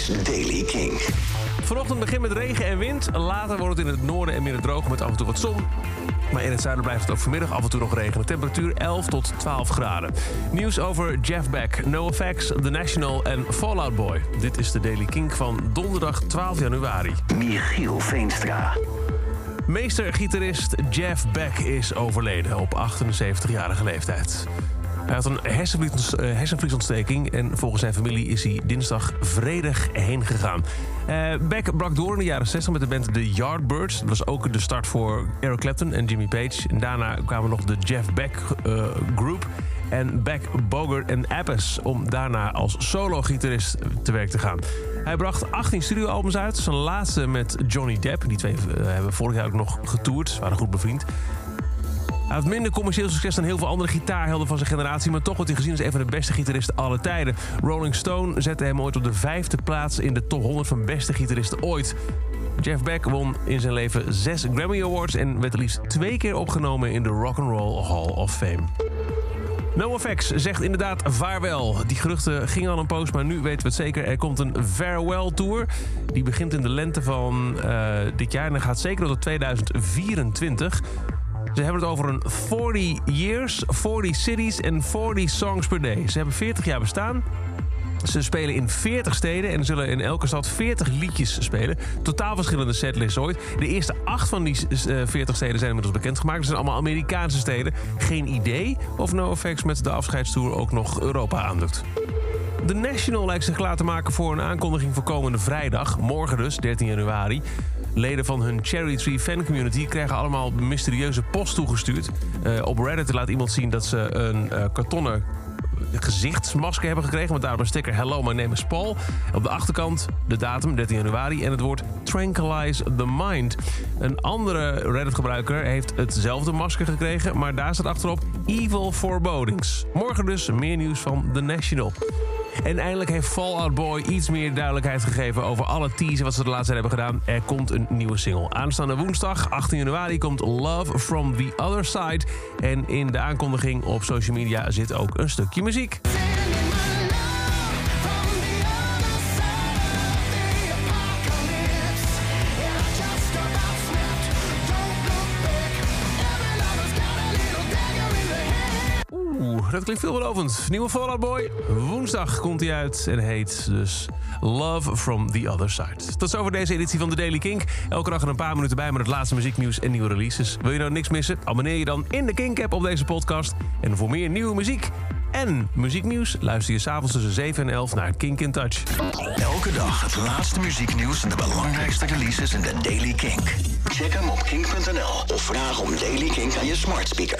is Daily King. Vanochtend begint met regen en wind. Later wordt het in het noorden en midden droog met af en toe wat zon. Maar in het zuiden blijft het ook vanmiddag af en toe nog regenen. Temperatuur 11 tot 12 graden. Nieuws over Jeff Beck, NoFX, The National en Fallout Boy. Dit is de Daily King van donderdag 12 januari. Michiel Veenstra. Meestergitarist Jeff Beck is overleden op 78-jarige leeftijd. Hij had een eh, hersenvliesontsteking en volgens zijn familie is hij dinsdag vredig heen gegaan. Eh, Beck brak door in de jaren 60 met de band The Yardbirds. Dat was ook de start voor Eric Clapton en Jimmy Page. En daarna kwamen nog de Jeff Beck eh, Group en Beck, Bogert en Appice... om daarna als solo-gitarist te werk te gaan. Hij bracht 18 studioalbums uit. Zijn laatste met Johnny Depp. Die twee hebben vorig jaar ook nog getoerd. Ze waren goed bevriend. Hij had minder commercieel succes dan heel veel andere gitaarhelden van zijn generatie... maar toch wordt hij gezien als een van de beste gitaristen aller tijden. Rolling Stone zette hem ooit op de vijfde plaats... in de top 100 van beste gitaristen ooit. Jeff Beck won in zijn leven zes Grammy Awards... en werd liefst twee keer opgenomen in de Rock and Roll Hall of Fame. NoFX zegt inderdaad vaarwel. Die geruchten gingen al een poos, maar nu weten we het zeker. Er komt een farewell tour. Die begint in de lente van uh, dit jaar en gaat zeker tot 2024. Ze hebben het over een 40 years, 40 cities en 40 songs per day. Ze hebben 40 jaar bestaan. Ze spelen in 40 steden en zullen in elke stad 40 liedjes spelen. Totaal verschillende setlists ooit. De eerste acht van die 40 steden zijn inmiddels bekendgemaakt. Het zijn allemaal Amerikaanse steden. Geen idee of NoFX met de afscheidstour ook nog Europa aandoet. De National lijkt zich klaar te maken voor een aankondiging voor komende vrijdag. Morgen dus, 13 januari. Leden van hun Cherry Tree fan community krijgen allemaal mysterieuze post toegestuurd. Uh, op Reddit laat iemand zien dat ze een uh, kartonnen gezichtsmasker hebben gekregen. Met daarop een sticker Hello, my name is Paul. Op de achterkant de datum, 13 januari. En het woord Tranquilize the Mind. Een andere Reddit-gebruiker heeft hetzelfde masker gekregen. Maar daar staat achterop Evil Forebodings. Morgen dus meer nieuws van The National. En eindelijk heeft Fallout Boy iets meer duidelijkheid gegeven over alle teasen wat ze de laatste tijd hebben gedaan. Er komt een nieuwe single. Aanstaande woensdag, 18 januari, komt Love from the Other Side. En in de aankondiging op social media zit ook een stukje muziek. Dat klinkt veelbelovend. Nieuwe Fallout Boy. Woensdag komt hij uit en heet dus Love from the Other Side. Tot zover deze editie van The Daily Kink. Elke dag er een paar minuten bij met het laatste muzieknieuws en nieuwe releases. Wil je nou niks missen? Abonneer je dan in de Kink-app op deze podcast. En voor meer nieuwe muziek en muzieknieuws luister je s'avonds tussen 7 en 11 naar Kink in Touch. Elke dag het laatste muzieknieuws en de belangrijkste releases in de Daily Kink. Check hem op kink.nl of vraag om Daily Kink aan je smart speaker.